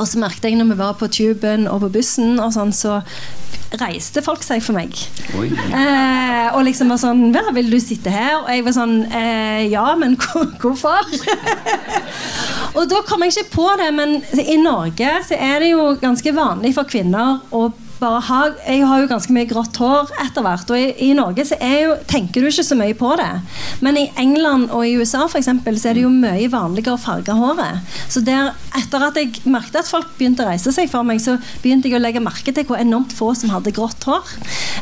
Og så merket jeg når vi var på tuben og på bussen, og sånn, så reiste folk seg for meg. Eh, og liksom var sånn Hva, 'Vil du sitte her?' Og jeg var sånn eh, 'Ja, men hvorfor?' og da kom jeg ikke på det, men i Norge så er det jo ganske vanlig for kvinner å bare ha Jeg har jo ganske mye grått hår etter hvert, og i, i Norge så jo, tenker du ikke så mye på det. Men i England og i USA for eksempel, så er det jo mye vanligere å farge håret. Så der, etter at jeg merket at folk begynte å reise seg for meg, så begynte jeg å legge merke til hvor enormt få som hadde grått hår.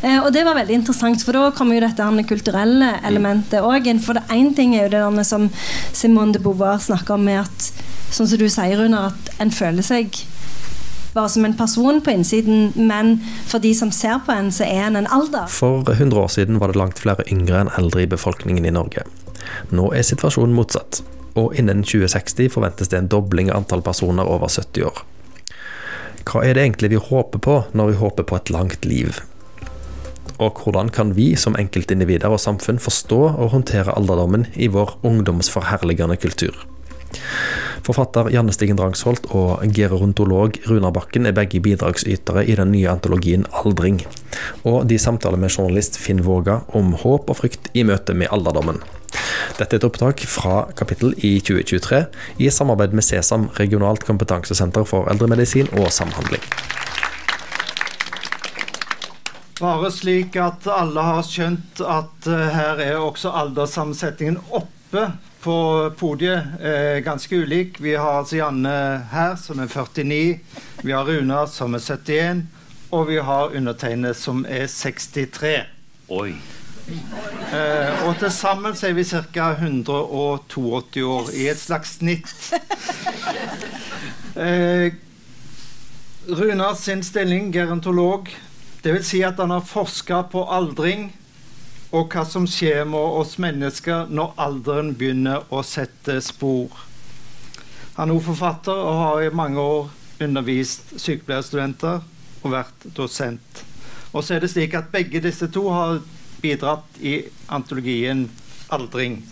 Eh, og det var veldig interessant, for da kommer jo dette kulturelle elementet òg inn. For det én ting er jo det som Simone de Beauvoir snakker om, med at sånn som du sier, Runar, at en føler seg bare som en person på innsiden, men for de som ser på en, så er en en alder. For 100 år siden var det langt flere yngre enn eldre i befolkningen i Norge. Nå er situasjonen motsatt, og innen 2060 forventes det en dobling av antall personer over 70 år. Hva er det egentlig vi håper på når vi håper på et langt liv? Og hvordan kan vi som enkeltindivider og samfunn forstå og håndtere alderdommen i vår ungdomsforherligende kultur? Forfatter Janne Stigen Drangsholt og gerontolog Runar Bakken er begge bidragsytere i den nye antologien Aldring. Og de samtaler med journalist Finn Våga om håp og frykt i møte med alderdommen. Dette er et opptak fra kapittel i 2023 i samarbeid med SESAM, regionalt kompetansesenter for eldremedisin og samhandling. Bare slik at alle har skjønt at eh, her er også alderssammensetningen oppe på podiet er ganske ulik. Vi har altså Janne her, som er 49. Vi har Runa, som er 71. Og vi har undertegnet, som er 63. Oi. Eh, og til sammen så er vi ca. 182 år, i et slags snitt. Eh, Runas sin stilling, gerontolog, dvs. Si at han har forska på aldring og hva som skjer med oss mennesker når alderen begynner å sette spor. Han er forfatter og har i mange år undervist sykepleierstudenter og vært dosent. Og så er det slik at begge disse to har bidratt i antologien 'Aldring'.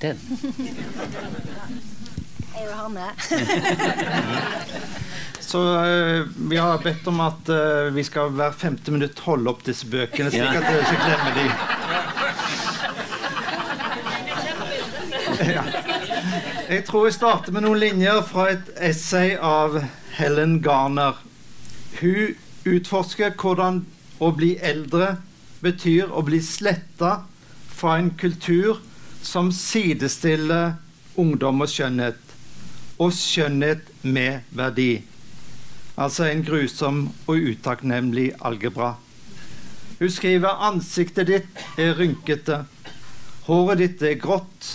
Den. Jeg vil ha med. Så uh, vi har bedt om at uh, vi skal hver femte minutt holde opp disse bøkene, slik at dere ikke glemmer de. Ja. Jeg tror jeg starter med noen linjer fra et essay av Helen Garner. Hun utforsker hvordan å bli eldre betyr å bli sletta fra en kultur som sidestiller ungdom og skjønnhet, og skjønnhet med verdi. Altså en grusom og utakknemlig algebra. Hun skriver ansiktet ditt er rynkete, håret ditt er grått,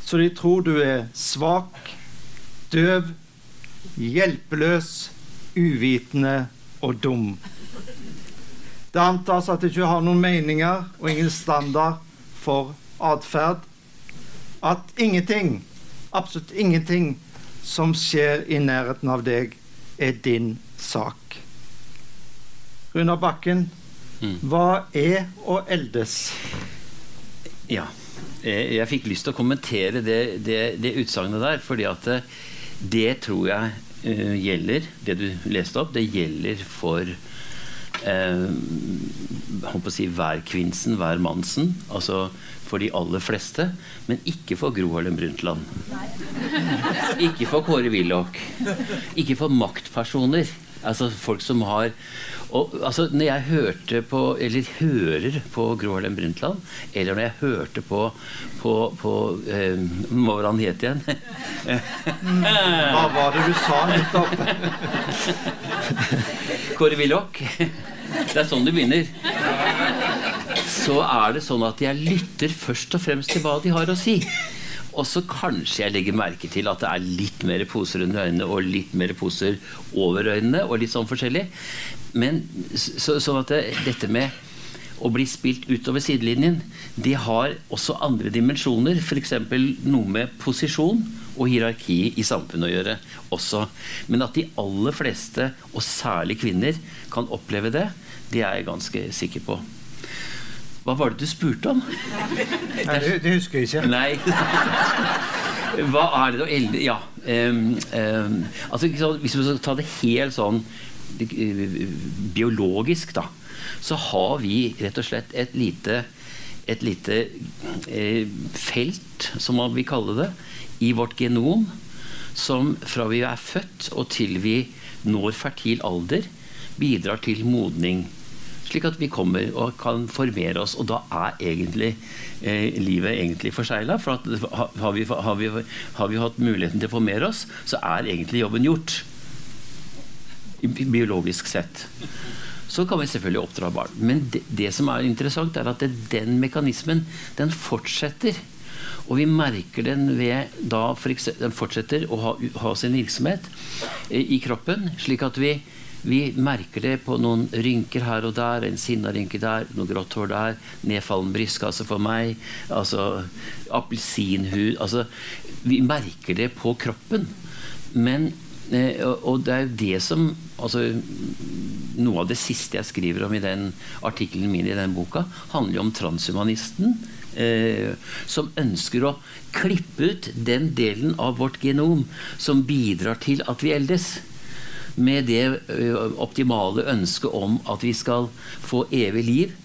så de tror du er svak, døv, hjelpeløs, uvitende og dum. Det antas at du ikke har noen meninger og ingen standard for atferd. At ingenting, absolutt ingenting, som skjer i nærheten av deg, er din sak. Runar Bakken, mm. hva er å eldes? Ja. Eh, jeg fikk lyst til å kommentere det, det, det utsagnet der, fordi at det, eh, det tror jeg uh, gjelder, det du leste opp, det gjelder for uh, å si hver kvinsen, hver mannsen. Altså for de aller fleste, men ikke for Gro Harlem Brundtland. Ikke for Kåre Willoch. Ikke for maktpersoner. Altså folk som har og, altså, Når jeg hørte på, eller hører på Gro Harlem Brundtland, eller når jeg hørte på, på, på eh, Hva var han het igjen? Hva var det du sa nettopp? Kåre Willoch. Det er sånn det begynner så er det sånn at jeg lytter først og fremst til hva de har å si. Og så kanskje jeg legger merke til at det er litt mer poser under øynene og litt mer poser over øynene. og litt sånn forskjellig. Men så, sånn at det, dette med å bli spilt utover sidelinjen, det har også andre dimensjoner. F.eks. noe med posisjon og hierarki i samfunnet å gjøre også. Men at de aller fleste, og særlig kvinner, kan oppleve det, det er jeg ganske sikker på. Hva var det du spurte om? Nei, det, du husker ikke. Nei. Hva er det å elde Ja. Um, um, altså, hvis vi skal ta det helt sånn biologisk, da, så har vi rett og slett et lite, et lite eh, felt, som man vil kalle det, i vårt genom som fra vi er født og til vi når fertil alder, bidrar til modning. Slik at vi kommer og kan formere oss. Og da er egentlig eh, livet egentlig forsegla. For har, vi, har, vi, har, vi, hatt muligheten til å formere oss, så er egentlig jobben gjort. Biologisk sett. Så kan vi selvfølgelig oppdra barn. Men det, det som er interessant, er at det, den mekanismen den fortsetter og vi merker den ved da den fortsetter å ha, ha sin virksomhet eh, i kroppen, slik at vi, vi merker det på noen rynker her og der, en sinnarynke der, noe grått hår der, nedfallen brystkasse for meg, altså appelsinhud altså, Vi merker det på kroppen. Men eh, og det er jo det som altså, Noe av det siste jeg skriver om i den artikkelen min i den boka, handler jo om transhumanisten eh, som ønsker å klippe ut den delen av vårt genom som bidrar til at vi eldes. Med det optimale ønsket om at vi skal få evig liv.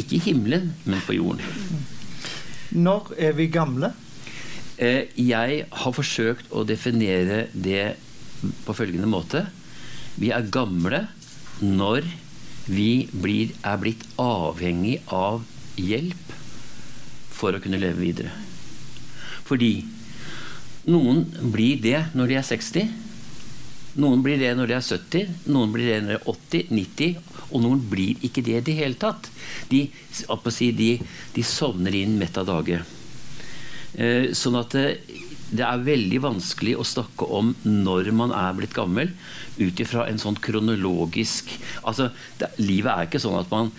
Ikke i himmelen, men på jorden. Når er vi gamle? Jeg har forsøkt å definere det på følgende måte. Vi er gamle når vi blir, er blitt avhengig av hjelp for å kunne leve videre. Fordi noen blir det når de er 60. Noen blir det når de er 70, noen blir det når de er 80, 90, og noen blir ikke det i det hele tatt. De, de, de sovner inn mett av dage. Eh, sånn at det, det, er veldig vanskelig å snakke om når man er blitt gammel, ut ifra en sånn kronologisk altså, det, Livet er ikke sånn at man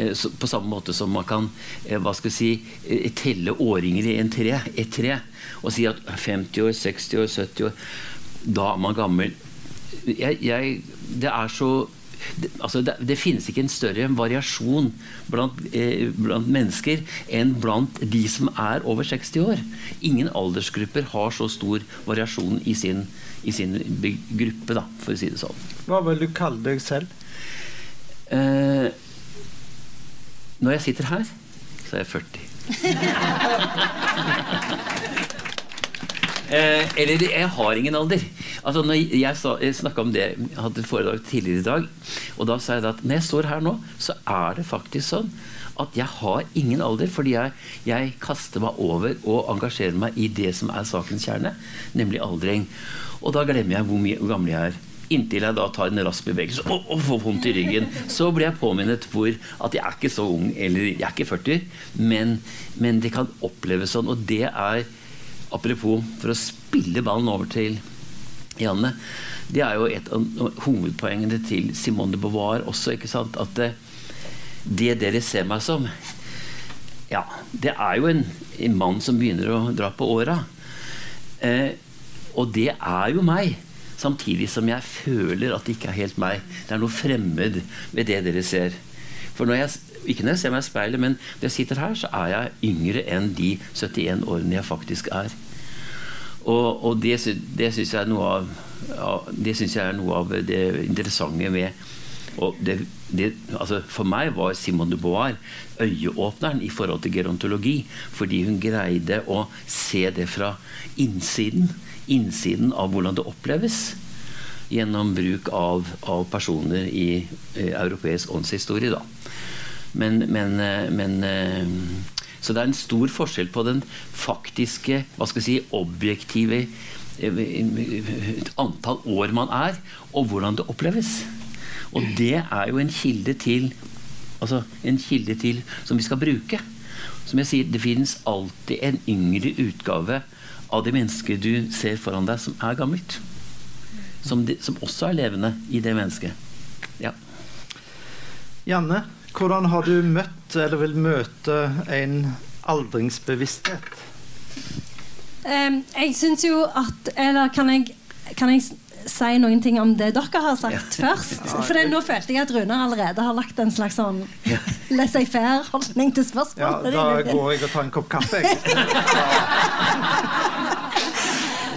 Eh, på samme måte som man kan eh, hva skal si, eh, telle åringer i en tre, et tre og si at 50 år, 60 år, 70 år Da er man gammel. Jeg, jeg, det er så det, altså det, det, finnes ikke en større variasjon blant, eh, blant, mennesker enn blant de som er over 60 år. Ingen aldersgrupper har så stor variasjon i sin, i sin gruppe, da, for å si det sånn. Hva vil du kalle deg selv? Eh, når jeg sitter her, så er jeg 40. eh, eller jeg har ingen alder. Altså når Jeg, jeg snakka om det jeg hadde foredrag tidligere i dag. Og da sa jeg at når jeg står her nå, så er det faktisk sånn at jeg har ingen alder. Fordi jeg, jeg kaster meg over og engasjerer meg i det som er sakens kjerne, nemlig aldring. Og da glemmer jeg hvor, mye, hvor gammel jeg er. Inntil jeg da tar en rask bevegelse og, og, får vondt i ryggen. Så blir jeg påminnet hvor at jeg er ikke så ung, eller jeg er ikke 40, men, men det kan oppleves sånn. Og det er, apropos for å spille ballen over til Janne, det er jo et av hovedpoengene til Simone de Beauvoir også. ikke sant, At det, det dere ser meg som Ja, det er jo en, en mann som begynner å dra på åra. Eh, og det er jo meg. Samtidig som jeg føler at det ikke er helt meg. Det er noe fremmed ved det dere ser. For når jeg, ikke når jeg ser meg i speilet, men når jeg sitter her, så er jeg yngre enn de 71 årene jeg faktisk er. Og, og det, det syns jeg, jeg er noe av det interessante med det, det, altså for meg var Simone de Beauvoir øyeåpneren i forhold til gerontologi. Fordi hun greide å se det fra innsiden innsiden av hvordan det oppleves gjennom bruk av, av personer i eh, europeisk åndshistorie. Da. Men, men, eh, men eh, Så det er en stor forskjell på den faktiske, hva skal jeg si, objektive eh, antall år man er, og hvordan det oppleves. Og det er jo en kilde til altså en kilde til som vi skal bruke. Som jeg sier, Det finnes alltid en yngre utgave av det mennesket du ser foran deg, som er gammelt. Som, de, som også er levende i det mennesket. Ja. Janne, hvordan har du møtt eller vil møte en aldringsbevissthet? Um, jeg syns jo at Eller kan jeg, kan jeg si noen ting om det dere har sagt ja. først. For det, nå følte jeg at Runar allerede har lagt en slags sånn ja. laissez-faire-holdning til spørsmålet. Ja, da går jeg og tar en kopp kaffe, jeg.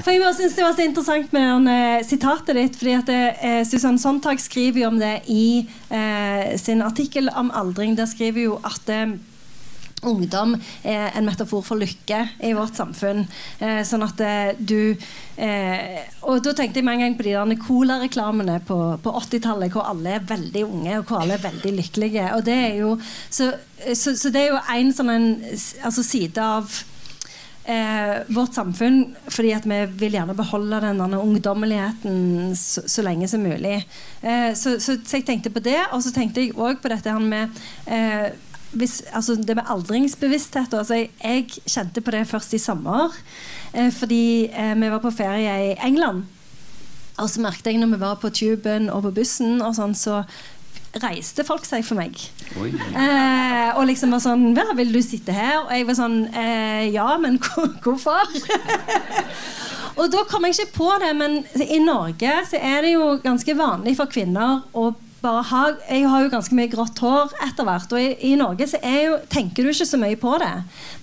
For Jeg bare synes det var så interessant med den, eh, sitatet ditt. fordi at eh, Susann Sontag skriver jo om det i eh, sin artikkel om aldring. Der skriver jo at ungdom er en metafor for lykke i vårt samfunn. Eh, sånn at eh, du eh, Og da tenkte jeg med en gang på de der Cola-reklamene på, på 80-tallet hvor alle er veldig unge og hvor alle er veldig lykkelige. Og det er jo, så, så, så det er jo en sånn en altså side av eh, vårt samfunn fordi at vi vil gjerne beholde den ungdommeligheten så, så, lenge som mulig. Eh, så, så, så, jeg tenkte på det, og så tenkte jeg òg på dette med eh, hvis, altså det med aldringsbevissthet altså jeg, jeg, kjente på det først i sommer. Eh, fordi eh, vi var på ferie i England. Og så merket jeg når vi var på tuben og på bussen, og sånn, så reiste folk seg for meg. Eh, og liksom var sånn ja, 'Vil du sitte her?' Og jeg var sånn eh, 'Ja, men hvorfor?' og da kom jeg ikke på det, men i Norge så er det jo ganske vanlig for kvinner å bare ha Jeg har jo ganske mye grått hår etter hvert. Og i, i Norge så jo, tenker du ikke så mye på det.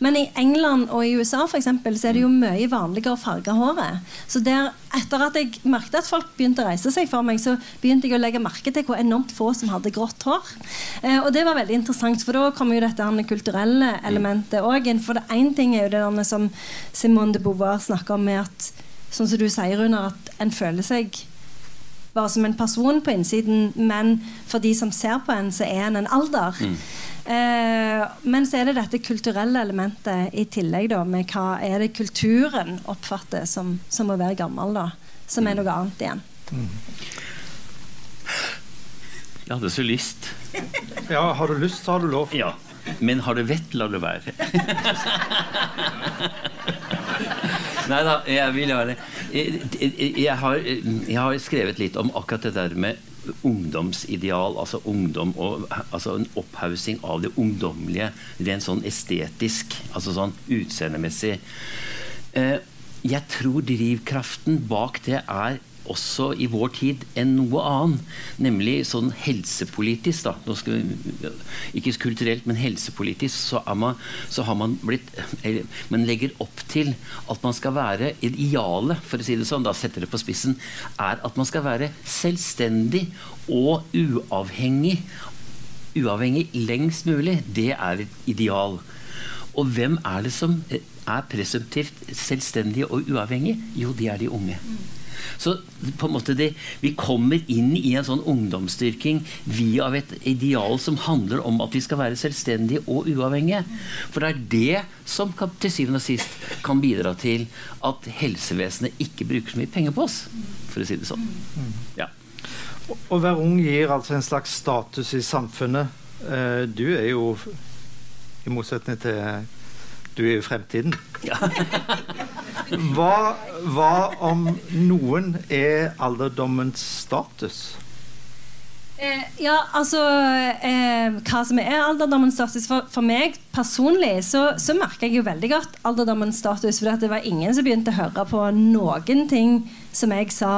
Men i England og i USA for eksempel, så er det jo mye vanligere å farge håret. Så der, etter at jeg merket at folk begynte å reise seg for meg, så begynte jeg å legge merke til hvor enormt få som hadde grått hår. Eh, og det var veldig interessant, for da kommer jo dette her kulturelle elementet òg inn. For det én ting er jo det der som Simone de Beauvoir snakker om med at Sånn som du sier, Runar, at en føler seg bare som en person på innsiden, men for de som ser på en, så er en en alder. Mm. Eh, men så er det dette kulturelle elementet i tillegg, da, med hva er det kulturen oppfatter som, som å være gammel, da. Som er mm. noe annet igjen. Mm. Jeg hadde så lyst. Ja, har du lyst, så har du lov. Ja. Men har du vett, la det være. Nei da, jeg vil ha det. Jeg har, jeg har, skrevet litt om akkurat det der med ungdomsideal, altså ungdom og altså en opphaussing av det ungdommelige rent sånn estetisk, altså sånn utseendemessig. Eh, jeg tror drivkraften bak det er også i vår tid enn noe annen. Nemlig sånn helsepolitisk, da. Vi, ikke kulturelt, men helsepolitisk, så, man, så, har man blitt eller, Man legger opp til at man skal være Idealet, for å si det sånn, da setter det på spissen, er at man skal være selvstendig og uavhengig. Uavhengig lengst mulig. Det er et ideal. Og hvem er det som er presumptivt selvstendige og uavhengige? Jo, de er de unge. Så på en måte det, vi kommer inn i en sånn ungdomsstyrking via et ideal som handler om at vi skal være selvstendige og uavhengige. For det er det som til syvende og sist kan bidra til at helsevesenet ikke bruker så mye penger på oss, for å si det sånn. Ja. Å være ung gir altså en slags status i samfunnet. Eh, du er jo, i motsetning til Du er jo fremtiden. Ja. Hva, hva om noen er alderdommens status? Eh, ja, altså eh, Hva som er alderdommens status for, for meg personlig, så, så, merker jeg jo veldig godt alderdommens status. For det var ingen som begynte å høre på noen ting som jeg sa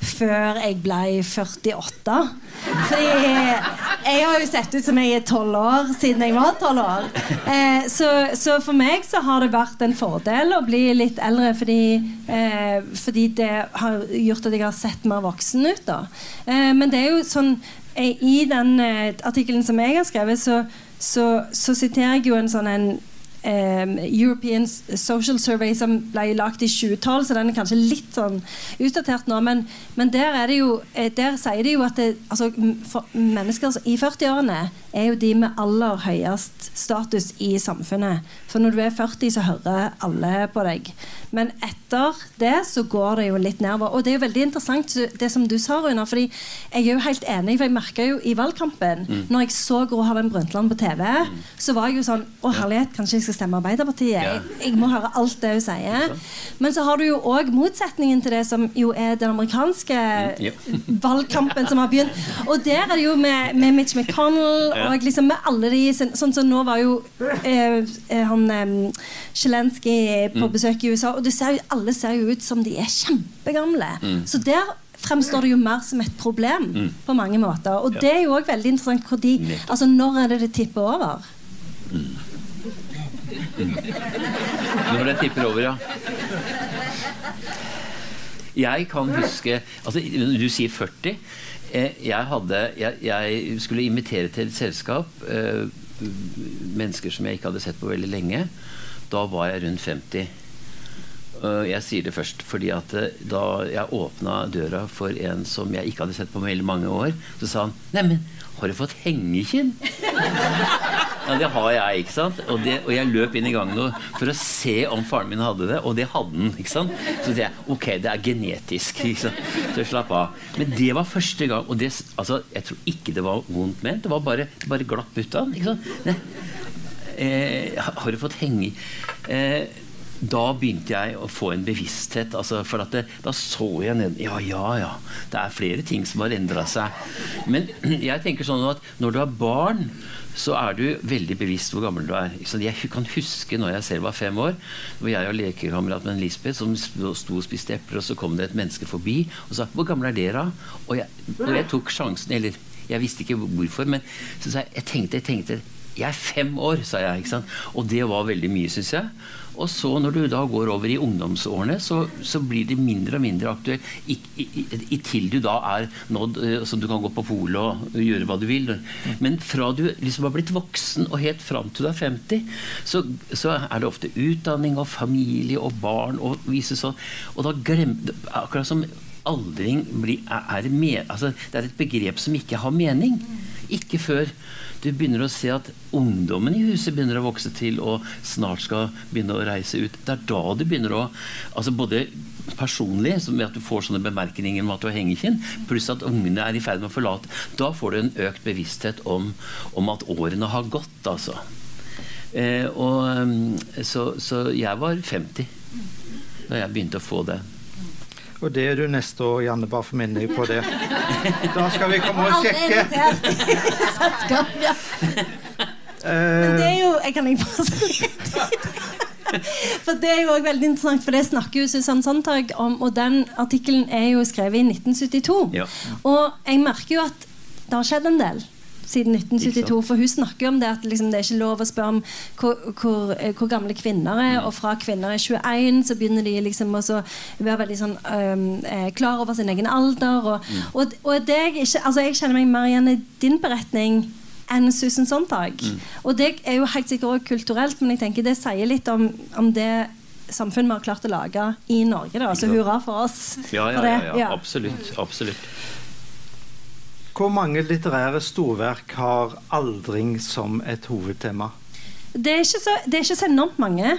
før jeg ble 48. Fordi jeg har jo sett ut som jeg er tolv år siden jeg var tolv år. Eh, så, så, for meg så har det vært en fordel å bli litt eldre, fordi, eh, fordi det har gjort at jeg har sett mer voksen ut. da. Eh, men det er jo sånn eh, I den eh, artikkelen som jeg har skrevet, så, så, så siterer jeg jo en sånn en um, European Social Survey som ble lagd i 2012, så den er kanskje litt sånn utdatert nå. Men, men der, jo, eh, der, sier de jo at det, altså, mennesker i 40-årene er jo de med aller høyest status i samfunnet. For når du er 40, så hører alle på deg. Men etter det så går det jo litt nedover. Og det er jo veldig interessant det som du sa, Runa. fordi jeg er jo helt enig, for jeg merka jo i valgkampen, mm. når jeg så Gro Harlem Brundtland på TV, mm. så var jeg jo sånn Å, herlighet, kanskje jeg skal stemme Arbeiderpartiet? Ja. Jeg, jeg, må høre alt det hun sier. Men så har du jo òg motsetningen til det som jo er den amerikanske mm. valgkampen som har begynt. Og der er det jo med, med Mitch McConnell og liksom med alle de Sånn som så nå var jo eh, eh han eh, Zelenskyj på mm. besøk i USA, og ser jo, alle ser jo ut som de er kjempegamle. Mm. Så der fremstår det jo mer som et problem mm. på mange måter. Og ja. det er jo òg veldig interessant fordi, altså, når er det det tipper over? Mm. Når det tipper over, ja. Jeg kan huske altså, Du sier 40. Eh, jeg, hadde, jeg, jeg skulle invitere til et selskap eh, mennesker som jeg ikke hadde sett på veldig lenge. Da var jeg rundt 50. Jeg sier det først fordi at eh, da jeg åpna døra for en som jeg ikke hadde sett på veldig mange år, så sa han 'Neimen, har du fått hengekinn?' Ja, det har jeg, ikke sant? Og, det, og jeg løp inn i gangen for å se om faren min hadde det, og det hadde han. ikke sant? Så sier jeg ok, det er genetisk. ikke sant? Så slapp av. Men det var første gang, og det, altså, jeg tror ikke det var vondt ment. Det var bare, bare glapp ut av den. ikke sant? Eh, har du fått henge eh, da begynte jeg å få en bevissthet. Altså for det, Da så jeg ned Ja, ja, ja. Det er flere ting som har endra seg. Men jeg tenker sånn at når du har barn, så er du veldig bevisst hvor gammel du er. Jeg kan huske når jeg selv var fem år, hvor jeg og lekekameraten Lisbeth som sto og spiste epler, og så kom det et menneske forbi og sa 'Hvor gammel er dere?' Og jeg, og jeg tok sjansen, eller jeg visste ikke hvorfor, men så sa jeg, jeg tenkte, jeg tenkte jeg er fem år, sa jeg. ikke sant? Og det var veldig mye, syns jeg. Og så når du da går over i ungdomsårene, så, så blir det mindre og mindre aktuelt. I, til du da er nådd eh, Så du kan gå på polet og gjøre hva du vil. Men fra du liksom har blitt voksen og helt fram til du er 50, så, så er det ofte utdanning og familie og barn og vise sånn. Og da glemmer Akkurat som aldring blir, er, er, med, altså, det er et begrep som ikke har mening. Ikke før du begynner å se at ungdommen i huset begynner å vokse til og snart skal begynne å reise ut. Det er da du begynner å altså Både personlig, ved at du får sånne bemerkninger om at du har hengekinn, pluss at ungene er i ferd med å forlate. Da får du en økt bevissthet om, om at årene har gått, altså. Eh, og, mm, så, så jeg var 50 da jeg begynte å få det. Og det er du neste år, Janne. Bare for minne deg på det. Da skal vi komme og sjekke. Men det er jo Jeg kan ikke bare For Det er jo også veldig interessant, for det snakker jo Susann Sontag om, og den artikkelen er jo skrevet i 1972. Ja. Og jeg merker jo at det har skjedd en del siden 1972. For hun snakker om det at liksom, det er ikke lov å spørre om hvor, hvor, eh, hvor, gamle kvinner er. Mm. Og fra kvinner er 21, så begynner de liksom å være veldig sånn um, klar over sin egen alder. Og, mm. og, og det ikke, altså jeg kjenner meg mer igjen i din beretning enn Susan Sontag. Mm. Og det er jo helt sikkert også kulturelt, men jeg tenker det sier litt om, om det samfunnet vi har klart å lage i Norge. Da. Så hurra for oss. Ja, ja, ja, ja. absolutt. absolutt. Hvor mange litterære storverk har aldring som et hovedtema? Det er, så, det er ikke så enormt mange.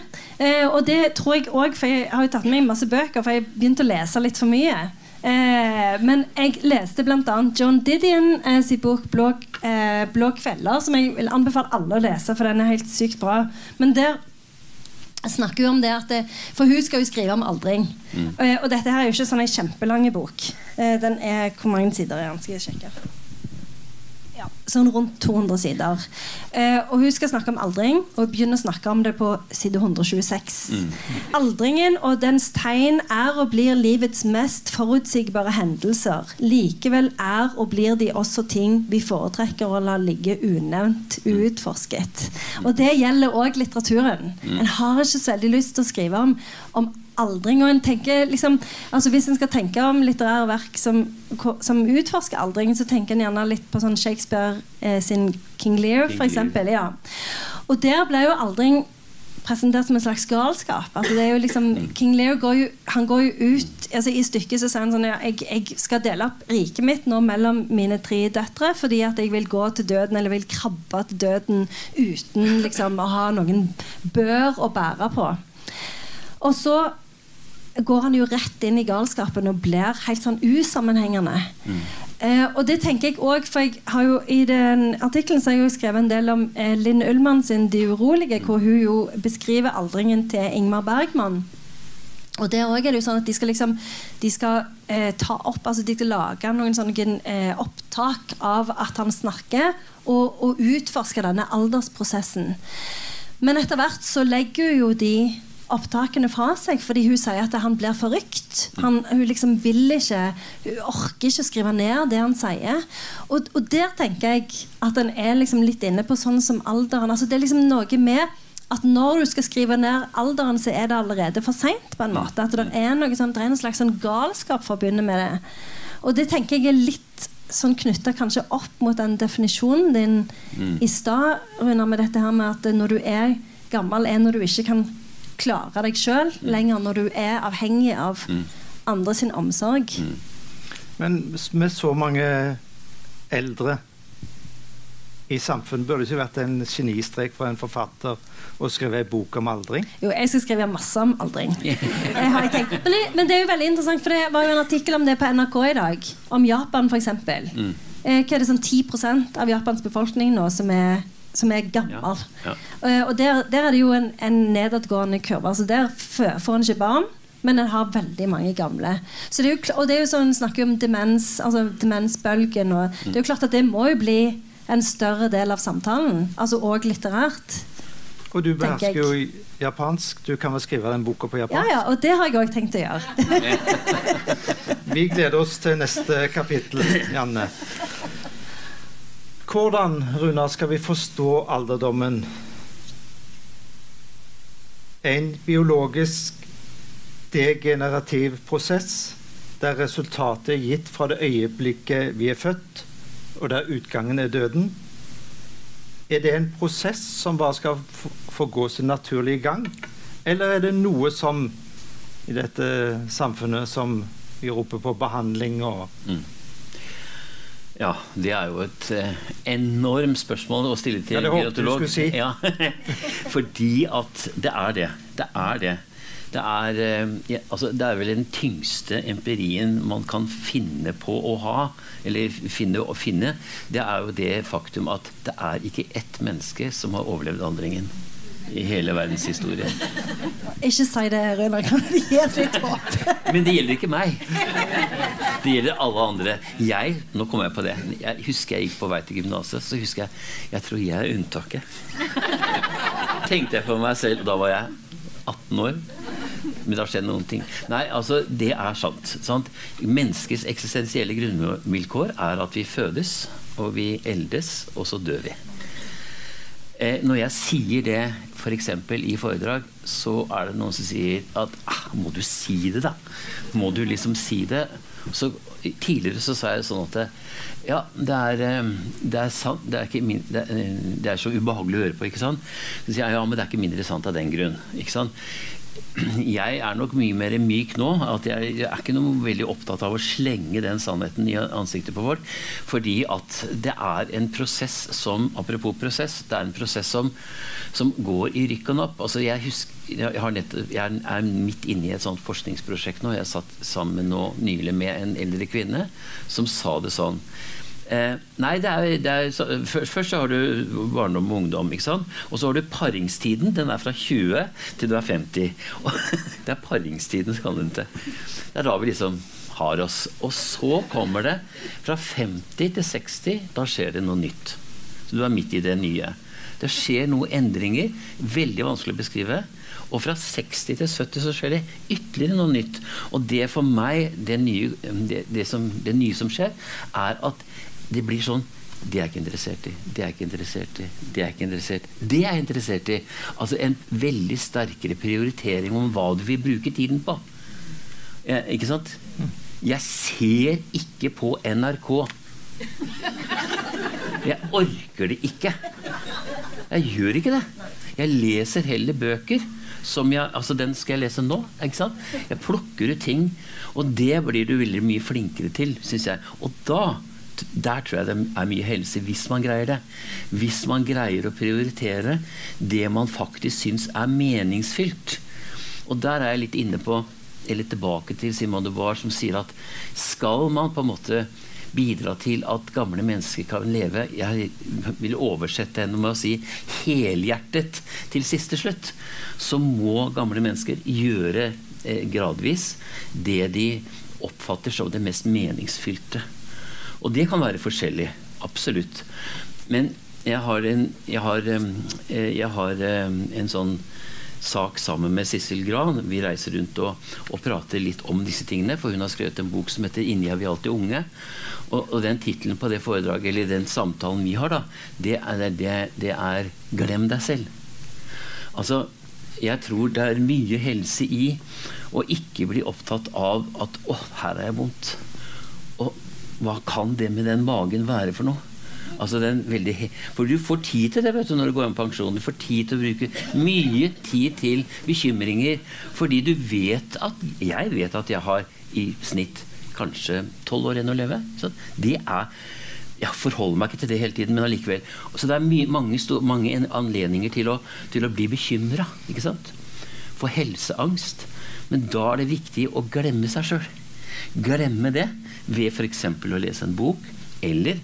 Eh, og det tror jeg òg, for jeg har jo tatt med meg masse bøker, for jeg begynte å lese litt for mye. Eh, men jeg leste bl.a. John Didion eh, sin bok Blå, eh, 'Blå kvelder', som jeg vil anbefale alle å lese, for den er helt sykt bra. Men der snakker jo om det at det, For hun skal jo skrive om aldring. Mm. Og, og dette her er jo ikke sånn en kjempelang bok. Uh, den er Hvor mange sider er den? Skal jeg sjekke sånn rundt 200 sider. Eh, og hun skal snakke om aldring, og begynner å snakke om det på side 126. Mm. Aldringen og dens tegn er og blir livets mest forutsigbare hendelser. Likevel er og blir de også ting vi foretrekker å la ligge unevnt, uutforsket. Og det gjelder òg litteraturen. Mm. En har ikke så veldig lyst til å skrive om, om aldring. Og en tenker liksom, altså Hvis en skal tenke om litterære verk som, som, utforsker aldring, så tenker en gjerne litt på sånn Shakespeare eh, sin King Lear, f.eks. Ja. Og der ble jo aldring presentert som en slags galskap. Altså det er jo liksom, King Lear går jo, han går jo ut altså I stykket så sier han sånn ja, jeg, jeg, skal dele opp riket mitt nå mellom mine tre døtre fordi at jeg vil gå til døden eller vil krabbe til døden uten liksom å ha noen bør å bære på. Og så går han jo rett inn i galskapen og blir helt sånn usammenhengende. Mm. Eh, og det tenker jeg også, for jeg har jo I den artikkelen har jeg jo skrevet en del om eh, Linn Ullmann sin 'De urolige', hvor hun jo beskriver aldringen til Ingmar Bergman. Og der også er det jo sånn at De skal liksom De skal eh, ta opp altså de skal lage noen sånne eh, opptak av at han snakker, og, og utforske denne aldersprosessen. Men etter hvert så legger jo de opptakene fra seg fordi hun sier at han blir forrykt. Han, hun liksom vil ikke Hun orker ikke å skrive ned det han sier. Og, og der tenker jeg at en er liksom litt inne på sånn som alderen. altså Det er liksom noe med at når du skal skrive ned alderen, så er det allerede for seint. på en måte. At det er, noe sånn, det er en slags sånn galskap forbundet med det. Og det tenker jeg er litt sånn knytta kanskje opp mot den definisjonen din mm. i stad, Runar, med dette her med at når du er gammel, er når du ikke kan klare deg sjøl mm. lenger, når du er avhengig av mm. andre sin omsorg. Mm. Men med så mange eldre i samfunnet burde det ikke vært en genistrek for en forfatter å skrive en bok om aldring? Jo, jeg skal skrive masse om aldring. Men det, men, det, er jo veldig interessant, for det var jo en artikkel om det på NRK i dag. Om Japan, f.eks. Mm. Eh, hva er det sånn 10% av Japans befolkning nå som er, som er gammel? Ja. Ja. Uh, og der, der, er det jo en, en nedadgående kurve. Altså der får en ikke barn men en har veldig mange gamle. Så det er jo, og det er jo sånn, snakker om demens, altså demensbølgen. Og det er jo klart at det må jo bli en større del av samtalen. Altså òg litterært. Og du behersker jo japansk. Du kan vel skrive den boka på japansk? Ja, ja, og det har jeg òg tenkt å gjøre. Vi gleder oss til neste kapittel, Janne. Hvordan, Runar, skal vi forstå alderdommen? En biologisk degenerativ prosess der resultatet er gitt fra det øyeblikket vi er født, og der utgangen er døden? Er det en prosess som bare skal få gå sin naturlige gang? Eller er det noe som i dette samfunnet som vi roper på behandling og mm. Ja, det er jo et eh, enormt spørsmål å stille til ja, gerontolog. Si. Ja, fordi at det er det. Det er det. Det er, eh, ja, altså, det er, vel den tyngste empirien man kan finne på å ha, eller finne å finne. Det er jo det faktum at det er ikke ett menneske som har overlevd andringen i hele verdens historie. Ikke si det, Runar. Det gir et litt håp? Men det gjelder ikke meg. Det gjelder alle andre. Jeg, nå kommer jeg på det Jeg husker jeg gikk på vei til gymnaset, så husker jeg jeg tror jeg er unntaket. Tenkte jeg på meg selv. Da var jeg 18 år. Men det har skjedd noen ting. Nei, altså, det er sant. sant? Menneskets eksistensielle grunnvilkår er at vi fødes, og vi eldes, og så dør vi. Eh, når jeg sier det f.eks. For i foredrag, så er det noen som sier at ah, Må du si det, da? Må du liksom si det? Så, tidligere så sa jeg sånn at ja, det er, eh, det er sant det er, min, det, er, det er, så ubehagelig å høre på. ikke sant? Så sier jeg ja, men det er ikke mindre sant av den grunn. ikke sant? Jeg er nok mye mer myk nå. at Jeg, er ikke noe veldig opptatt av å slenge den sannheten i ansiktet på folk. Fordi at det er en prosess som Apropos prosess. Det er en prosess som, som går i rykk og napp. Altså jeg, husker, jeg, jeg, er midt inne i et sånt forskningsprosjekt nå. Jeg satt sammen nå nylig med en eldre kvinne som sa det sånn Eh, nei, det er, det er så, Først så har du barndom og ungdom. ikke sant? Og så har du paringstiden. Den er fra 20 til du er 50. Og det er paringstiden, skal den til. Det er da vi liksom har oss. Og så kommer det fra 50 til 60. Da skjer det noe nytt. Så du er midt i det nye. Det skjer noen endringer. Veldig vanskelig å beskrive. Og fra 60 til 70 så skjer det ytterligere noe nytt. Og det for meg, det nye, det, det som, det nye som skjer, er at det blir sånn det er jeg ikke interessert i. Det er jeg ikke interessert i. Det er jeg ikke interessert i. Det er jeg interessert i. Altså en veldig sterkere prioritering om hva du vil bruke tiden på. Eh, ikke sant? Jeg ser ikke på NRK. Jeg orker det ikke. Jeg gjør ikke det. Jeg leser heller bøker. Som jeg, altså Den skal jeg lese nå. ikke sant? Jeg plukker ut ting. Og det blir du veldig mye flinkere til, syns jeg. Og da der tror jeg det er mye helse, hvis man greier det. Hvis man greier å prioritere det man faktisk syns er meningsfylt. Og der er jeg litt inne på, eller tilbake til Simon de Bois, som sier at skal man på en måte bidra til at gamle mennesker kan leve Jeg vil oversette henne med å si helhjertet til siste slutt. Så må gamle mennesker gjøre eh, gradvis det de oppfatter som det mest meningsfylte. Og det kan være forskjellig. Absolutt. Men jeg har en, jeg har, eh, jeg har en sånn sak sammen med Sissel Gran. Vi reiser rundt og, og, prater litt om disse tingene. For hun har skrevet en bok som heter 'Inni er vi alltid unge'. Og, og den tittelen på det foredraget, eller den samtalen vi har, da, det er, det, det er 'Glem deg selv'. Altså, jeg tror det er mye helse i å ikke bli opptatt av at 'å, her er jeg vondt'. Og hva kan det med den magen være for noe? Altså veldig, for du får tid til det vet du, når du går inn på pensjon. Du får tid til å bruke mye tid til bekymringer. Fordi du vet at Jeg vet at jeg har i snitt kanskje tolv år igjen å leve. Så det er jeg forholder meg ikke til det hele tiden, men allikevel. Så det er mye, mange, mange, anledninger til å, til å bli bekymra. For helseangst. Men da er det viktig å glemme seg sjøl. Glemme det ved f.eks. å lese en bok, eller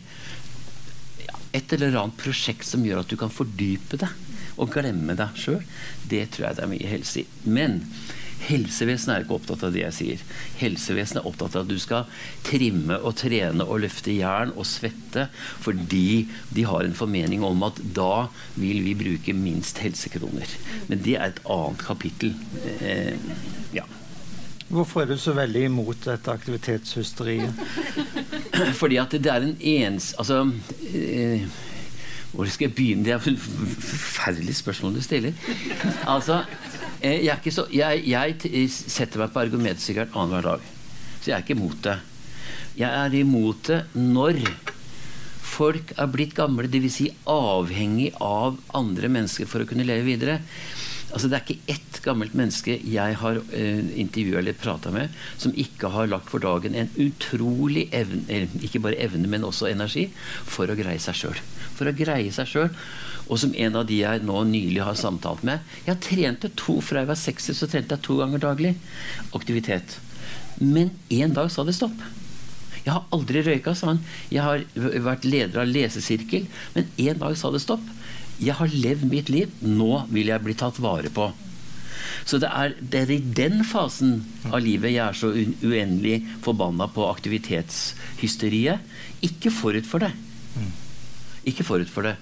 et eller annet prosjekt som gjør at du kan fordype deg og glemme deg sjøl. Det tror jeg det er mye helse i. Men Helsevesenet er ikke opptatt av det jeg sier. Helsevesenet er opptatt av at du skal trimme og trene og løfte jern og svette fordi de har en formening om at da vil vi bruke minst helsekroner. Men det er et annet kapittel. Eh, ja. Hvorfor er du så veldig imot dette aktivitetshysteriet? Fordi at det er en ens... Altså eh, hvor skal jeg begynne? Det er et forferdelig spørsmål du stiller. Altså, Eh, jeg, så, jeg, jeg, setter meg på argumentsykkelen annenhver dag. Så jeg er ikke imot det. Jeg er imot det når folk er blitt gamle, dvs. Si avhengig av andre mennesker for å kunne leve videre. Altså Det er ikke ett gammelt menneske jeg har eh, intervjua eller prata med, som ikke har lagt for dagen en utrolig evne, ikke bare evne, men også energi, for å greie seg sjøl. For å greie seg sjøl. Og som en av de jeg nå nylig har samtalt med Jeg trente to fra jeg var 60, så trente jeg to ganger daglig. Aktivitet. Men en dag sa det stopp. Jeg har aldri røyka, sa han. Jeg har vært leder av lesesirkel. Men en dag sa det stopp. Jeg har levd mitt liv. Nå vil jeg bli tatt vare på. Så det er, det er, i den fasen av livet jeg er så uendelig forbanna på aktivitetshysteriet. Ikke forut for det. Ikke forut for det.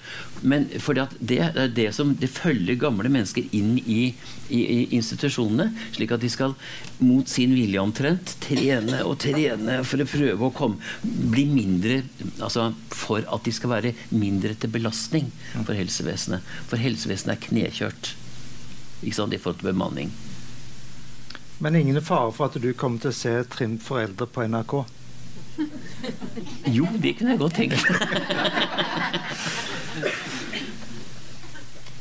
Men fordi at det er det som det følger gamle mennesker inn i, i, i, institusjonene, slik at de skal mot sin vilje omtrent trene og trene for å prøve å komme, bli mindre altså For at de skal være mindre til belastning for helsevesenet. For helsevesenet er knekjørt ikke sant, i forhold til bemanning. Men ingen fare for at du kommer til å se Trim for eldre på NRK? Jo, det kunne jeg godt tenke meg.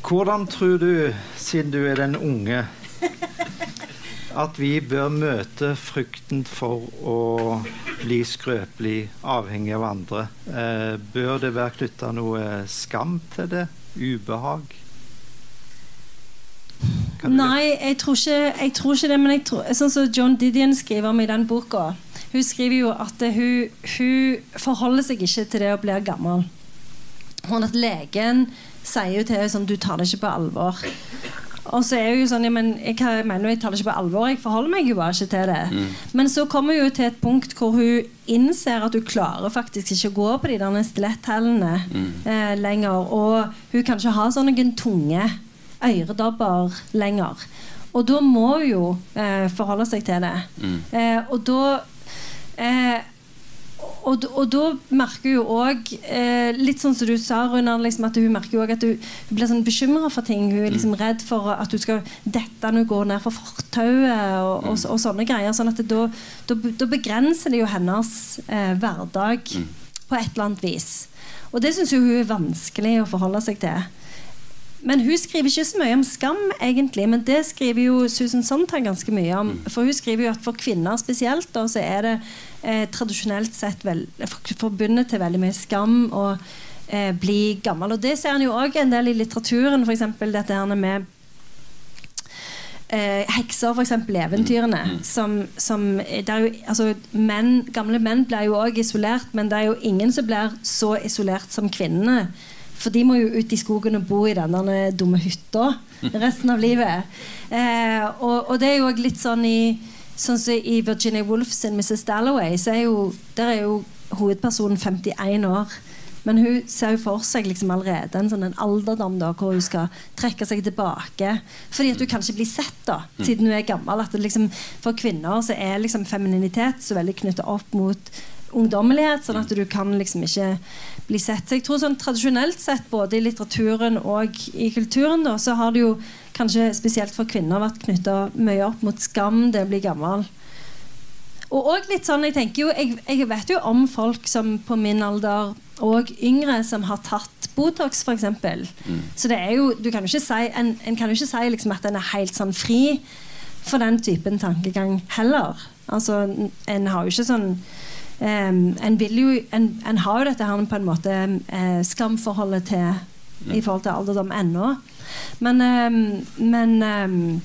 Hvordan tror du, siden du er den unge, at vi bør møte frykten for å bli skrøpelig, avhengig av andre? Eh, bør det være knytta noe skam til det? Ubehag? Nei, jeg tror, ikke, jeg tror ikke, det. Men jeg tror, sånn som John Didion skriver om i den boka hun skriver jo at hun, hun, forholder seg ikke til det å bli gammel. Hun at Legen sier jo til henne sånn Du tar det ikke på alvor. Og så er hun jo sånn ja, men jeg, mener jeg tar det ikke på alvor. Jeg forholder meg jo bare ikke til det. Mm. Men så kommer hun til et punkt hvor hun innser at hun klarer faktisk ikke å gå på de der stiletthælene mm. eh, lenger. Og hun kan ikke ha sånne tunge øredobber lenger. Og da må hun jo eh, forholde seg til det. Mm. Eh, og da Eh, og, og, da merker hun òg, eh, litt sånn som du sa, Runar, liksom, at hun merker også at hun, hun blir sånn bekymra for ting. Hun er liksom mm. redd for at hun skal dette når hun går ned for fortauet og, og, og, sånne greier. sånn at da, da, da, begrenser det jo hennes eh, hverdag mm. på et eller annet vis. Og det syns hun er vanskelig å forholde seg til. Men hun skriver ikke så mye om skam, egentlig. Men det skriver jo Susan Sontag ganske mye om. Mm. For hun skriver jo at for kvinner spesielt da, så er det eh, tradisjonelt sett vel, forbundet til veldig mye skam å eh, bli gammel. Og det ser en jo òg en del i litteraturen, f.eks. dette her med Eh, hekser, f.eks. eventyrene. Mm. Som, som jo, altså, menn, gamle menn blir jo òg isolert, men det er jo ingen som blir så isolert som kvinnene. For de må jo ut i skogen og bo i denne dumme hytta resten av livet. Eh, og, og, det er jo litt sånn i Sånn som i Virginia Woolf sin 'Mrs. Dalloway', så er jo, der er jo hovedpersonen 51 år. Men hun ser jo for seg liksom allerede en sånn en alderdom da, hvor hun skal trekke seg tilbake. Fordi at hun kanskje blir sett, da, siden hun er gammel. At liksom, for kvinner så er liksom femininitet så veldig knyttet opp mot ungdommelighet, sånn at du kan liksom ikke bli sett. Så jeg tror sånn Tradisjonelt sett, både i litteraturen og i kulturen, da, så har det jo kanskje spesielt for kvinner vært knytta mye opp mot skam, det å bli gammel. Og også litt sånn, jeg tenker jo, jeg, jeg vet jo om folk som på min alder og yngre som har tatt Botox, f.eks. Mm. Så det er jo, du kan jo ikke si, en, en kan jo ikke si liksom at en er helt sånn fri for den typen tankegang heller. Altså, en har jo ikke sånn um, en, vil jo, en, en, har jo dette her på en måte uh, skamforholdet til mm. i forhold til alderdom ennå. Men, um, men um,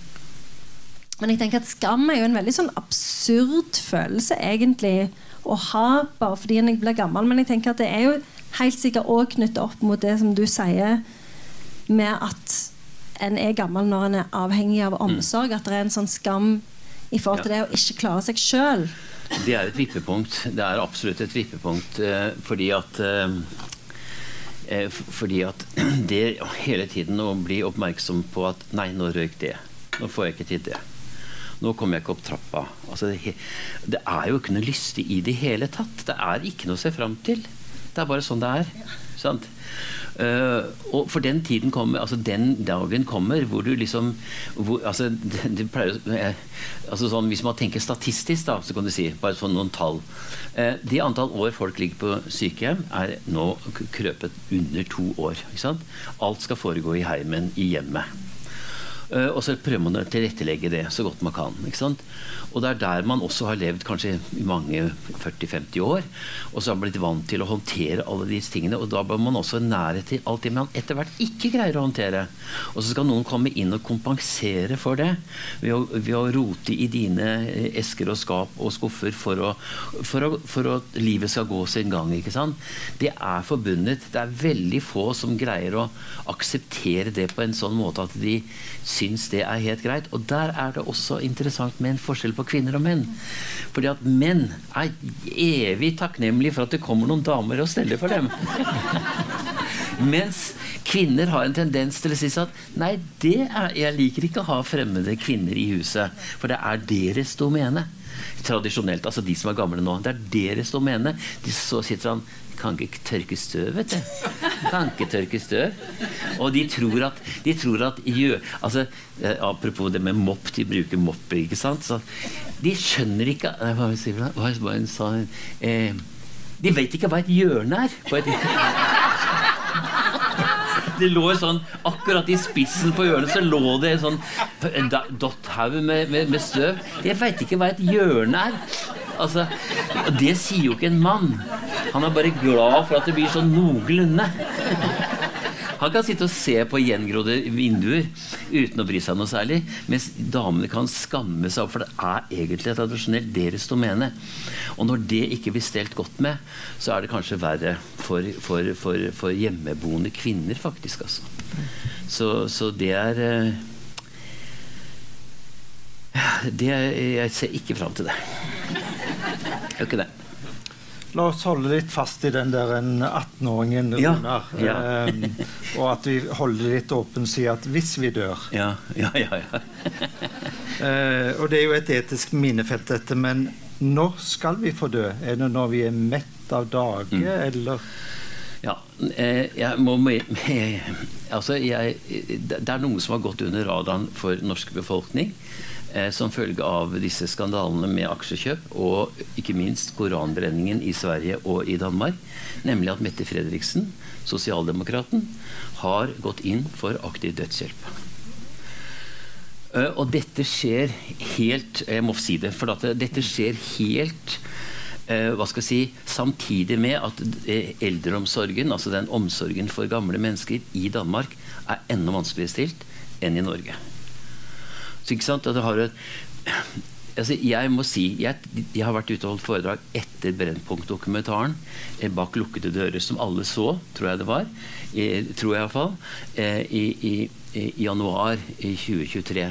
men jeg tenker at skam er jo en veldig sånn absurd følelse egentlig å ha bare fordi en blir gammel. Men jeg tenker at det er jo helt sikkert òg knyttet opp mot det som du sier med at en er gammel når en er avhengig av omsorg. At det er en sånn skam i forhold til det å ikke klare seg sjøl. Det er et vippepunkt. Det er absolutt et vippepunkt. Eh, fordi at eh, eh, fordi at det hele tiden å bli oppmerksom på at Nei, nå røyk det. Nå får jeg ikke til det. Nå kommer jeg ikke opp trappa. Altså, det, det, er jo ikke noe lystig i det hele tatt. Det er ikke noe å se fram til. Det er bare sånn det er. Sant? Uh, og for den tiden kommer, altså den dagen kommer hvor du liksom hvor, altså, det, det pleier, eh, altså sånn, Hvis man tenker statistisk, da, så kan du si bare sånn noen tall. Uh, det antall år folk ligger på sykehjem, er nå krøpet under to år. Alt skal foregå i heimen, i hjemmet. Og så prøver man å tilrettelegge det så godt man kan. Og det er der man også har levd kanskje i mange 40-50 år. Og så har man blitt vant til å håndtere alle disse tingene. Og da bør man også nærhet til alt det man etter hvert ikke greier å håndtere. Og så skal noen komme inn og kompensere for det ved å, ved å rote i dine esker og skap og skuffer for, å, for, å, for at livet skal gå sin gang. ikke sant? Det er forbundet. Det er veldig få som greier å akseptere det på en sånn måte at de syns det er helt greit. Og der er det også interessant med en forskjell på kvinner og menn. Fordi at menn er evig takknemlige for at det kommer noen damer og steller for dem. Mens kvinner har en tendens til å si at nei, er, jeg liker ikke å ha fremmede kvinner i huset, for det er deres domene tradisjonelt, altså de som er gamle nå. Det er deres domene. De så sitter han kan ikke tørke støv, vet du. Kan ikke tørke støv. Og de tror at, de tror at jø, altså, eh, Apropos det med mopp, de bruker mopper, ikke sant. Så de skjønner ikke Hva hva, hva, hva, eh, De vet ikke hva et hjørne er. På et, det lå sånn Akkurat i spissen på hjørnet så lå det en sånn dotthaug med, med, med, støv. Jeg veit ikke hva et hjørne er. Altså, det sier jo ikke en mann. Han er bare glad for at det blir sånn noenlunde. Han kan sitte og se på gjengrodde vinduer uten å bry seg noe særlig. Mens damene kan skamme seg opp, for det er egentlig tradisjonelt deres domene. Og når det ikke blir stelt godt med, så er det kanskje verre for, for, for, for hjemmeboende kvinner, faktisk. Altså. Så, så det er eh, det, Jeg ser ikke fram til det. Gjør ikke det. La oss holde litt fast i den der 18-åringen ja, Ja. um, og at vi holder litt åpen si at hvis vi dør Ja, ja, ja. ja. uh, og det er jo et etisk minefelt, dette. Men når skal vi få dø? Er det når vi er mett av dage, mm. eller ja, eh, jeg må Altså, jeg, det er noe som har gått under radaren for norsk befolkning. Eh, som følge av disse skandalene med aksjekjøp og ikke minst koranbrenningen i Sverige og i Danmark. Nemlig at Mette Fredriksen, sosialdemokraten, har gått inn for aktiv dødshjelp. Eh, og dette skjer helt Jeg må si det, for dette skjer helt eh, hva skal jeg si, samtidig med at eldreomsorgen, altså den omsorgen for gamle mennesker i Danmark, er enda vanskeligere stilt enn i Norge. Ikke sant, det har et Altså, jeg må si, jeg, jeg, har vært ute og holdt foredrag etter Brennpunkt-dokumentaren eh, bak lukkede dører, som alle så, tror jeg det var. I, tror jeg iallfall. Eh, i, i, I januar i 2023.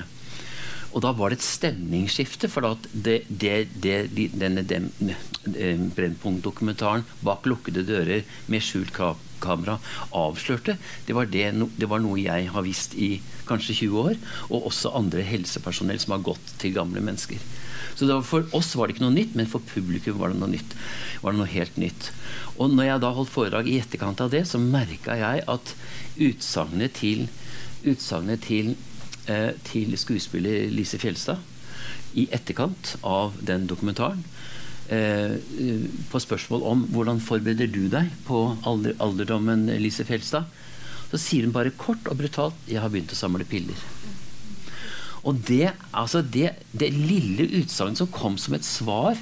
Og da var det et stemningsskifte, for det, det, det, denne Brennpunkt-dokumentaren bak lukkede dører med skjult kamera avslørte, det var, det, var, noe jeg har visst i kanskje 20 år, og også andre helsepersonell som har gått til gamle mennesker. Så For oss var det ikke noe nytt, men for publikum var det noe nytt. Var det noe helt nytt. Og når jeg da holdt foredrag i etterkant av det, så merka jeg at utsagnet til, utsagnet til, eh, til skuespiller Lise Fjelstad i etterkant av den dokumentaren eh, på spørsmål om hvordan forbereder du deg på alder, alderdommen, Lise Fjelstad, så sier hun bare kort og brutalt 'Jeg har begynt å samle piller'. Og det, altså det, det lille utsagnet som kom som et svar,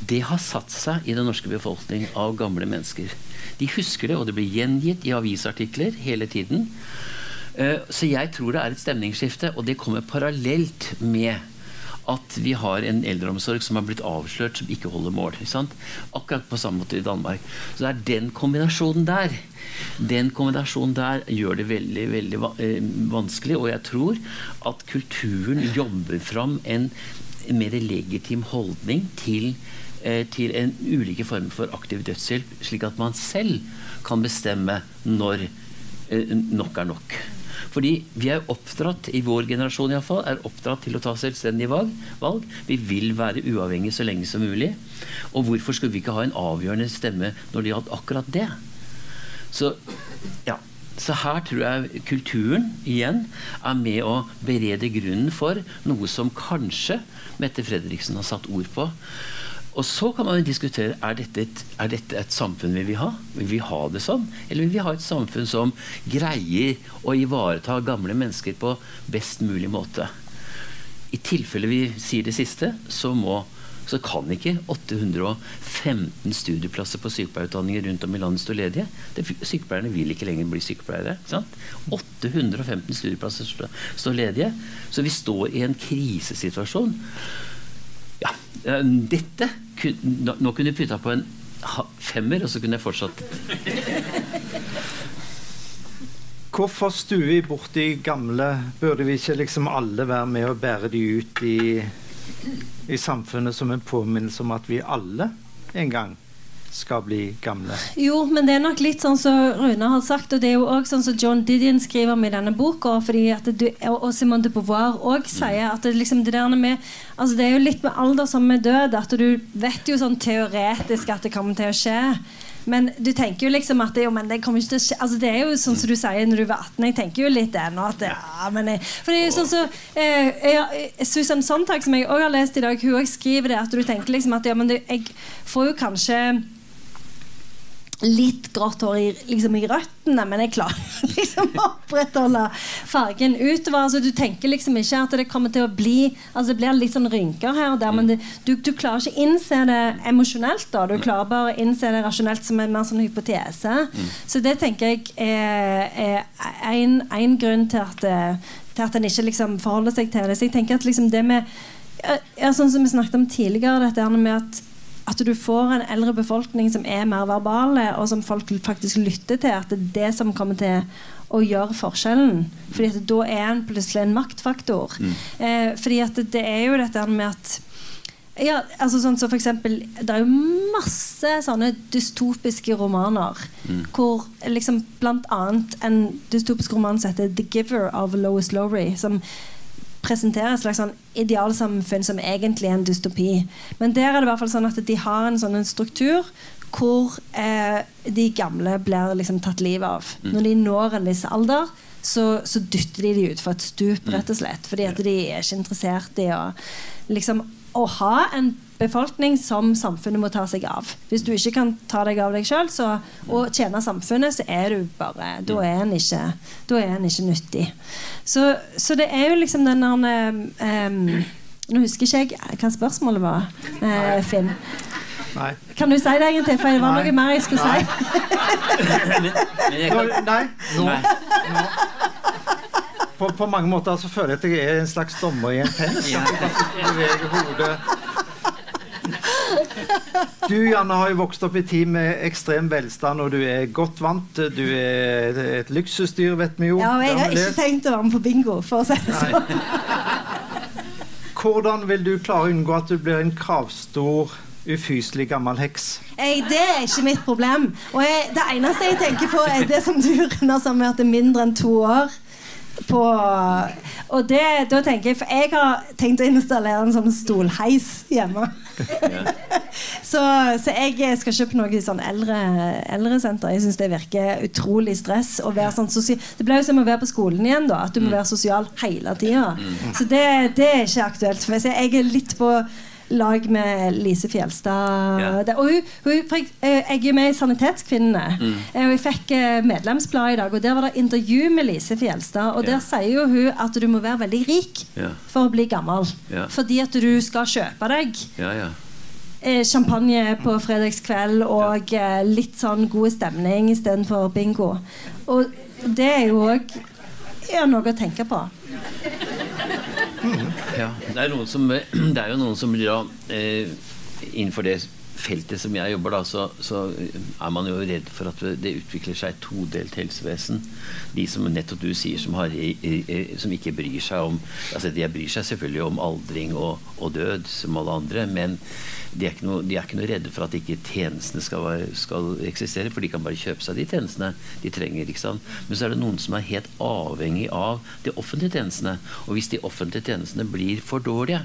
det har satt seg i den norske befolkning av gamle mennesker. De husker det, og det blir gjengitt i avisartikler hele tiden. Eh, så jeg tror det er et stemningsskifte, og det kommer parallelt med at vi har en eldreomsorg som har blitt avslørt som ikke holder mål. Ikke Akkurat på samme måte i Danmark. Så det er den kombinasjonen der. Den kombinasjonen der gjør det veldig veldig eh, vanskelig. Og jeg tror at kulturen jobber fram en mer legitim holdning til, eh, til en ulike former for aktiv dødshjelp, slik at man selv kan bestemme når nok er nok. Fordi vi er oppdratt, i vår generasjon iallfall, er oppdratt til å ta selvstendige valg. Vi vil være uavhengige så lenge som mulig. Og hvorfor skulle vi ikke ha en avgjørende stemme når det gjaldt akkurat det? Så ja. Så her tror jeg kulturen igjen er med å berede grunnen for noe som kanskje Mette Fredriksen har satt ord på. Og så kan man diskutere er dette, et, er dette et samfunn vi vil ha. Vil vi ha det sånn? Eller vil vi ha et samfunn som greier å ivareta gamle mennesker på best mulig måte? I tilfelle vi sier det siste, så, må, så kan ikke 815 studieplasser på sykepleierutdanninger rundt om i landet stå ledige. Det, sykepleierne vil ikke lenger bli sykepleiere. Sant? 815 studieplasser står ledige. Så vi står i en krisesituasjon. Ja, eh, dette nå kunne jeg putta på en femmer, og så kunne jeg fortsatt. Hvorfor stuer vi bort de gamle? Burde vi ikke liksom alle være med og bære de ut i, i samfunnet som en påminnelse om at vi alle en gang skal bli gamle. Jo, men det er nok litt sånn som Rune har sagt, og det er jo òg sånn som John Didion skriver om i denne boka, fordi at du, og Simone de Beauvoir òg sier at det, liksom, det, med, altså det er jo litt med alder som med død, at du vet jo sånn teoretisk at det kommer til å skje. Men du tenker jo liksom at det, jo, men det kommer ikke til å skje altså Det er jo sånn som du sier når du var 18. Jeg tenker jo litt det nå. At ja, men jeg, for det er jo sånn så, eh, jeg, Susan Sontag, som jeg òg har lest i dag, hun òg skriver det at du tenker liksom at ja, men det, jeg får jo kanskje litt grått hår i, liksom i røttene, men jeg klarer liksom å opprettholde fargen utover. Altså, du tenker liksom ikke at det kommer til å bli Altså Det blir litt sånn rynker her og der, men det, du, du, klarer ikke å innse det emosjonelt. da Du klarer bare å innse det rasjonelt som en mer sånn hypotese. Mm. Så det tenker jeg er én grunn til at, til at en ikke liksom forholder seg til det. Så jeg tenker at liksom det med ja, Sånn som vi snakket om tidligere, dette med at at du får en eldre befolkning som er mer verbale, og som folk faktisk lytter til. At det er det som kommer til å gjøre forskjellen. Fordi at da er en plutselig en maktfaktor. Mm. Eh, fordi at det, det, er jo dette med at ja, altså sånn så for eksempel, Det er jo masse sånne dystopiske romaner. Mm. Hvor liksom blant annet en dystopisk roman som heter 'The Giver' av Lois Lowry. Som presenterer et slags sånn idealsamfunn som egentlig er en dystopi. Men der er det i hvert fall sånn at de har en sånn struktur hvor eh, de gamle blir liksom tatt livet av. Mm. Når de når en viss alder, så, så dytter de de utfor et stup, mm. rett og slett. Fordi at de er ikke interessert i å liksom å ha en befolkning som samfunnet må ta seg av. Hvis du ikke kan ta deg av deg sjøl og tjene samfunnet, så er du bare Da er en ikke, er en ikke nyttig. Så, så, det er jo liksom den der um, Nå husker ikke jeg hva spørsmålet var, uh, Finn. Nei. Kan du si det en gang til? For det var noe mer jeg skulle Nei. si. Nei. Nå. Nå. På, på, mange måter så føler jeg at jeg er en slags dommer i en tenniskamp. Du Janne, har jo vokst opp i tid med ekstrem velstand, og du er godt vant. Du er et luksusdyr, vet vi jo. Ja, og jeg har ikke tenkt å være med på bingo, for å si det sånn. hvordan vil du klare å unngå at du blir en kravstor, ufyselig gammel heks? Jeg, det er ikke mitt problem. Og jeg, det eneste jeg tenker på, er det som du runder at det er mindre enn to år. På, og det, da tenker jeg For jeg har tenkt å installere en sånn stolheis hjemme. så, så, jeg skal kjøpe noe i sånn eldre, eldresenter. Jeg syns det virker utrolig stress. Å være sånn det blir jo som å være på skolen igjen, da. At du må mm. være sosial hele tida. Mm. Så det, det, er ikke aktuelt. For jeg er litt på lag med Lise Fjelstad. Yeah. Og hun, hun, jeg, jeg, er med i Sanitetskvinnene. Mm. Og jeg fikk eh, medlemsblad i dag, og der var det intervju med Lise Fjelstad. Og der sier jo hun at du må være veldig rik yeah. for å bli gammel. Fordi at du skal kjøpe deg. Eh, champagne på fredagskveld og eh, litt sånn god stemning istedenfor bingo. Og det er jo òg noe å tenke på. Ja, det er, som, det er, jo noen som blir da eh, Innenfor det feltet som jeg jobber, da, så, så, er man jo redd for at det utvikler seg et todelt helsevesen. De som nettopp du sier, som, har, som ikke bryr seg om altså De bryr seg selvfølgelig om aldring og, og død, som alle andre, men de er, noe, de er, ikke noe, redde for at ikke tjenestene skal, skal, eksistere, for de kan bare kjøpe seg de tjenestene de trenger. Men så er det noen som er helt avhengig av de offentlige tjenestene. Og hvis de offentlige tjenestene blir for dårlige,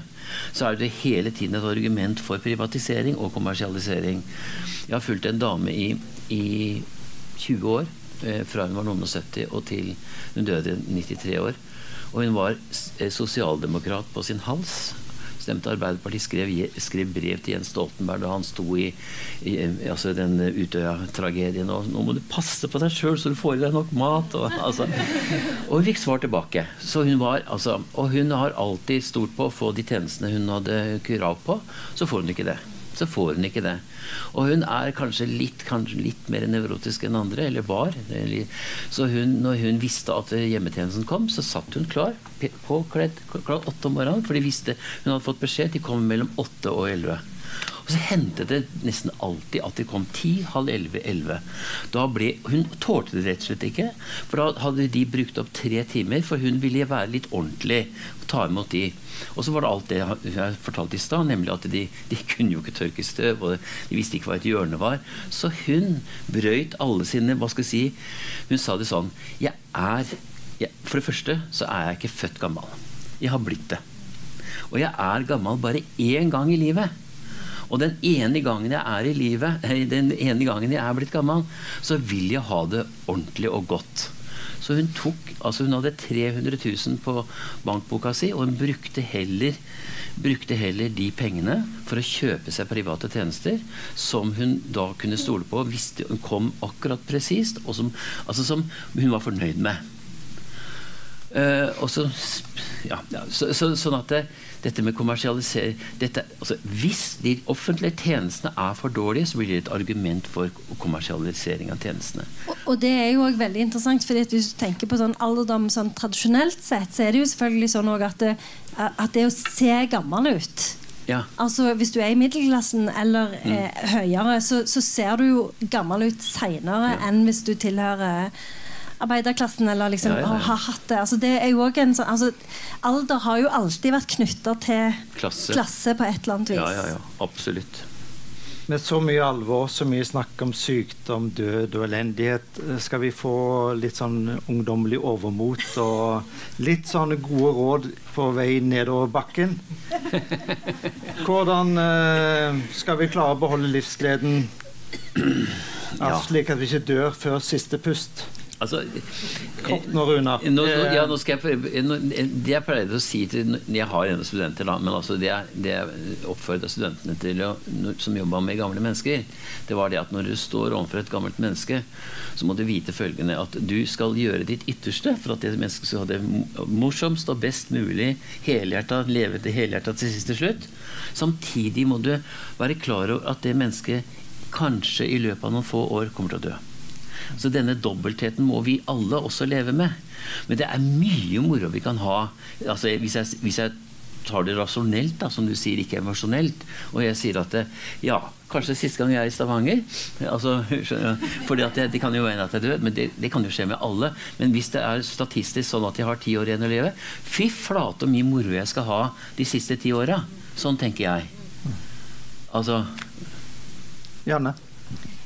så er det hele tiden et argument for privatisering og kommersialisering. Jeg har fulgt en dame i, i 20 år, eh, fra hun var noen og 70 og til hun døde 93 år. Og hun var eh, sosialdemokrat på sin hals stemte Arbeiderpartiet, skrev, skrev, brev til Jens Stoltenberg da han sto i, i altså den Utøya-tragedien. og 'Nå må du passe på deg sjøl, så du får i deg nok mat.' Og, altså. og hun fikk svar tilbake. Så hun var, altså, og hun har alltid stort på å få de tjenestene hun hadde krav på. Så får hun ikke det så får hun ikke det. Og hun er kanskje litt, kanskje litt mer nevrotisk enn andre, eller var. Så hun, når hun visste at hjemmetjenesten kom, så satt hun klar, påkledd klokka åtte om morgenen. For de visste hun hadde fått beskjed de kom mellom åtte og elleve. Og så hendte det nesten alltid at de kom ti, halv elleve, elleve. Hun tålte det rett og slett ikke. For da hadde de brukt opp tre timer, for hun ville være litt ordentlig og ta imot de. Og så var det alt det jeg fortalte i stad, nemlig at de, de, kunne jo ikke tørke støv, og de visste ikke hva et hjørne var. Så hun brøyt alle sine Hva skal jeg si Hun sa det sånn Jeg er jeg, For det første så er jeg ikke født gammel. Jeg har blitt det. Og jeg er gammel bare én gang i livet. Og den ene gangen jeg er i livet, den ene gangen jeg er blitt gammel, så vil jeg ha det ordentlig og godt. Så hun tok, altså hun hadde 300 000 på bankboka si, og hun brukte heller, brukte heller de pengene for å kjøpe seg private tjenester som hun da kunne stole på, visste hun kom akkurat presist, og som, altså som hun var fornøyd med. Uh, og så, ja, ja, så, så, sånn at det, dette med kommersialisering dette, altså, Hvis de offentlige tjenestene er for dårlige, så blir det et argument for kommersialisering av tjenestene. Og, og det er jo også veldig interessant, fordi hvis du tenker på sånn alderdom sånn tradisjonelt sett, så er det jo selvfølgelig sånn at det, at det å se gammel ut ja. Altså Hvis du er i middelklassen eller mm. eh, høyere, så, så, ser du jo gammel ut seinere ja. enn hvis du tilhører arbeiderklassen eller liksom ja, ja, ja. har hatt det. Altså, det er jo også en sånn, altså, alder har jo alltid vært knytta til klasse. klasse. på et eller annet vis. Ja, ja, ja. Absolutt. Med så mye alvor, så mye snakk om sykdom, død og elendighet, skal vi få litt sånn ungdommelig overmot og litt sånne gode råd på vei nedover bakken? Hvordan uh, skal vi klare å beholde livsgleden, slik at vi ikke dør før siste pust? Altså, Kort nå, Runar. Ja, nå skal jeg det jeg pleier å si til Jeg har en studenter, da, men altså det, det jeg oppfordra studentene til å, som jobba med gamle mennesker, det var det at når du står overfor et gammelt menneske, så må du vite følgende at du skal gjøre ditt ytterste for at det mennesket skal ha det morsomst og best mulig helhjerta, leve til helhjerta til siste slutt. Samtidig må du være klar over at det mennesket kanskje i løpet av noen få år kommer til å dø. Så denne dobbeltheten må vi alle også leve med. Men det er mye moro vi kan ha. Altså, hvis, jeg, hvis jeg tar det rasjonelt, da, som du sier, ikke emosjonelt. Og jeg sier at ja, kanskje siste gang jeg er i Stavanger altså, For det, det, kan jo være at jeg dør, men det, det, kan jo skje med alle. Men hvis det er statistisk sånn at jeg har ti år igjen å leve, fy flate og mye moro jeg skal ha de siste ti åra. Sånn tenker jeg. Altså Janne?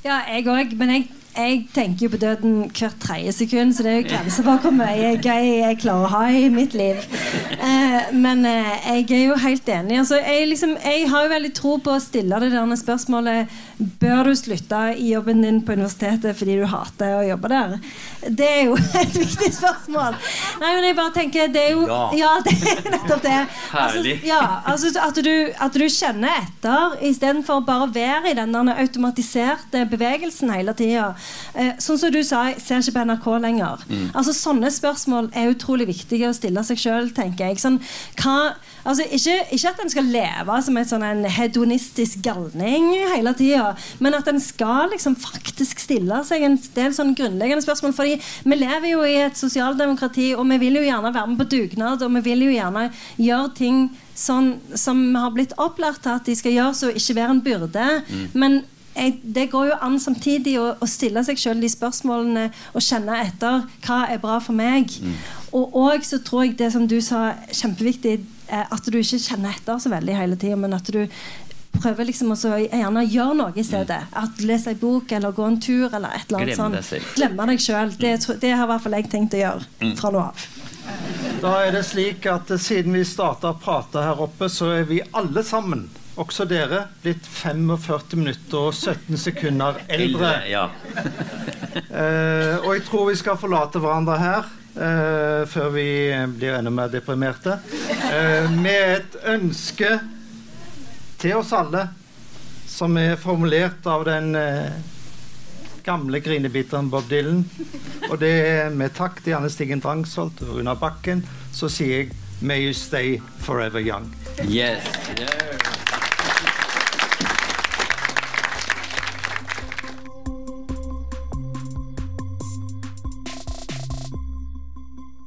Ja, jeg òg. Men jeg jeg tenker jo på døden hvert tredje sekund, så det er jo grenser for hvor mye gøy jeg klarer å ha i mitt liv. Eh, men eh, jeg er jo helt enig. Altså, jeg, liksom, jeg, har jo veldig tro på å stille det der spørsmålet Bør du slutte i jobben din på universitetet fordi du hater å jobbe der. Det er jo et viktig spørsmål. Nei, men jeg bare tenker Det er jo Ja, ja det er nettopp det. Herlig. Altså, ja, altså, at, du, at du kjenner etter istedenfor bare å være i den automatiserte bevegelsen hele tida. Eh, sånn som du sa, jeg ser ikke på NRK lenger. Mm. Altså Sånne spørsmål er utrolig viktige å stille seg sjøl, tenker jeg. Sånn, hva, altså, ikke, ikke, at en skal leve som et sånn en hedonistisk galning hele tida, men at en skal liksom faktisk stille seg en del sånn grunnleggende spørsmål. fordi vi lever jo i et sosialdemokrati, og vi vil jo gjerne være med på dugnad, og vi vil jo gjerne gjøre ting sånn som vi har blitt opplært til at de skal gjøre, så ikke være en byrde. Mm. Men jeg, det går jo an samtidig å, å stille seg sjøl de spørsmålene og kjenne etter hva er bra for meg. Mm. Og òg så tror jeg det som du sa, kjempeviktig, at du ikke kjenner etter så veldig hele tida, men at du prøver liksom å gjerne gjøre noe i stedet. Mm. At Lese en bok eller gå en tur eller et eller annet Glemme sånt. Glemme deg sjøl. Det, det, har i hvert fall jeg tenkt å gjøre mm. fra nå av. Da er det slik at siden vi starta å prate her oppe, så er vi alle sammen også dere blitt 45 minutter og 17 sekunder eldre. ja. eh, og jeg tror vi skal forlate hverandre her eh, før vi blir enda mer deprimerte. Eh, med et ønske til oss alle som er formulert av den eh, gamle grinebiteren Bob Dylan. Og det er med takk til Janne Stigen Drangsholt og Runar Bakken, så sier jeg May you stay forever young. Yes. Yeah.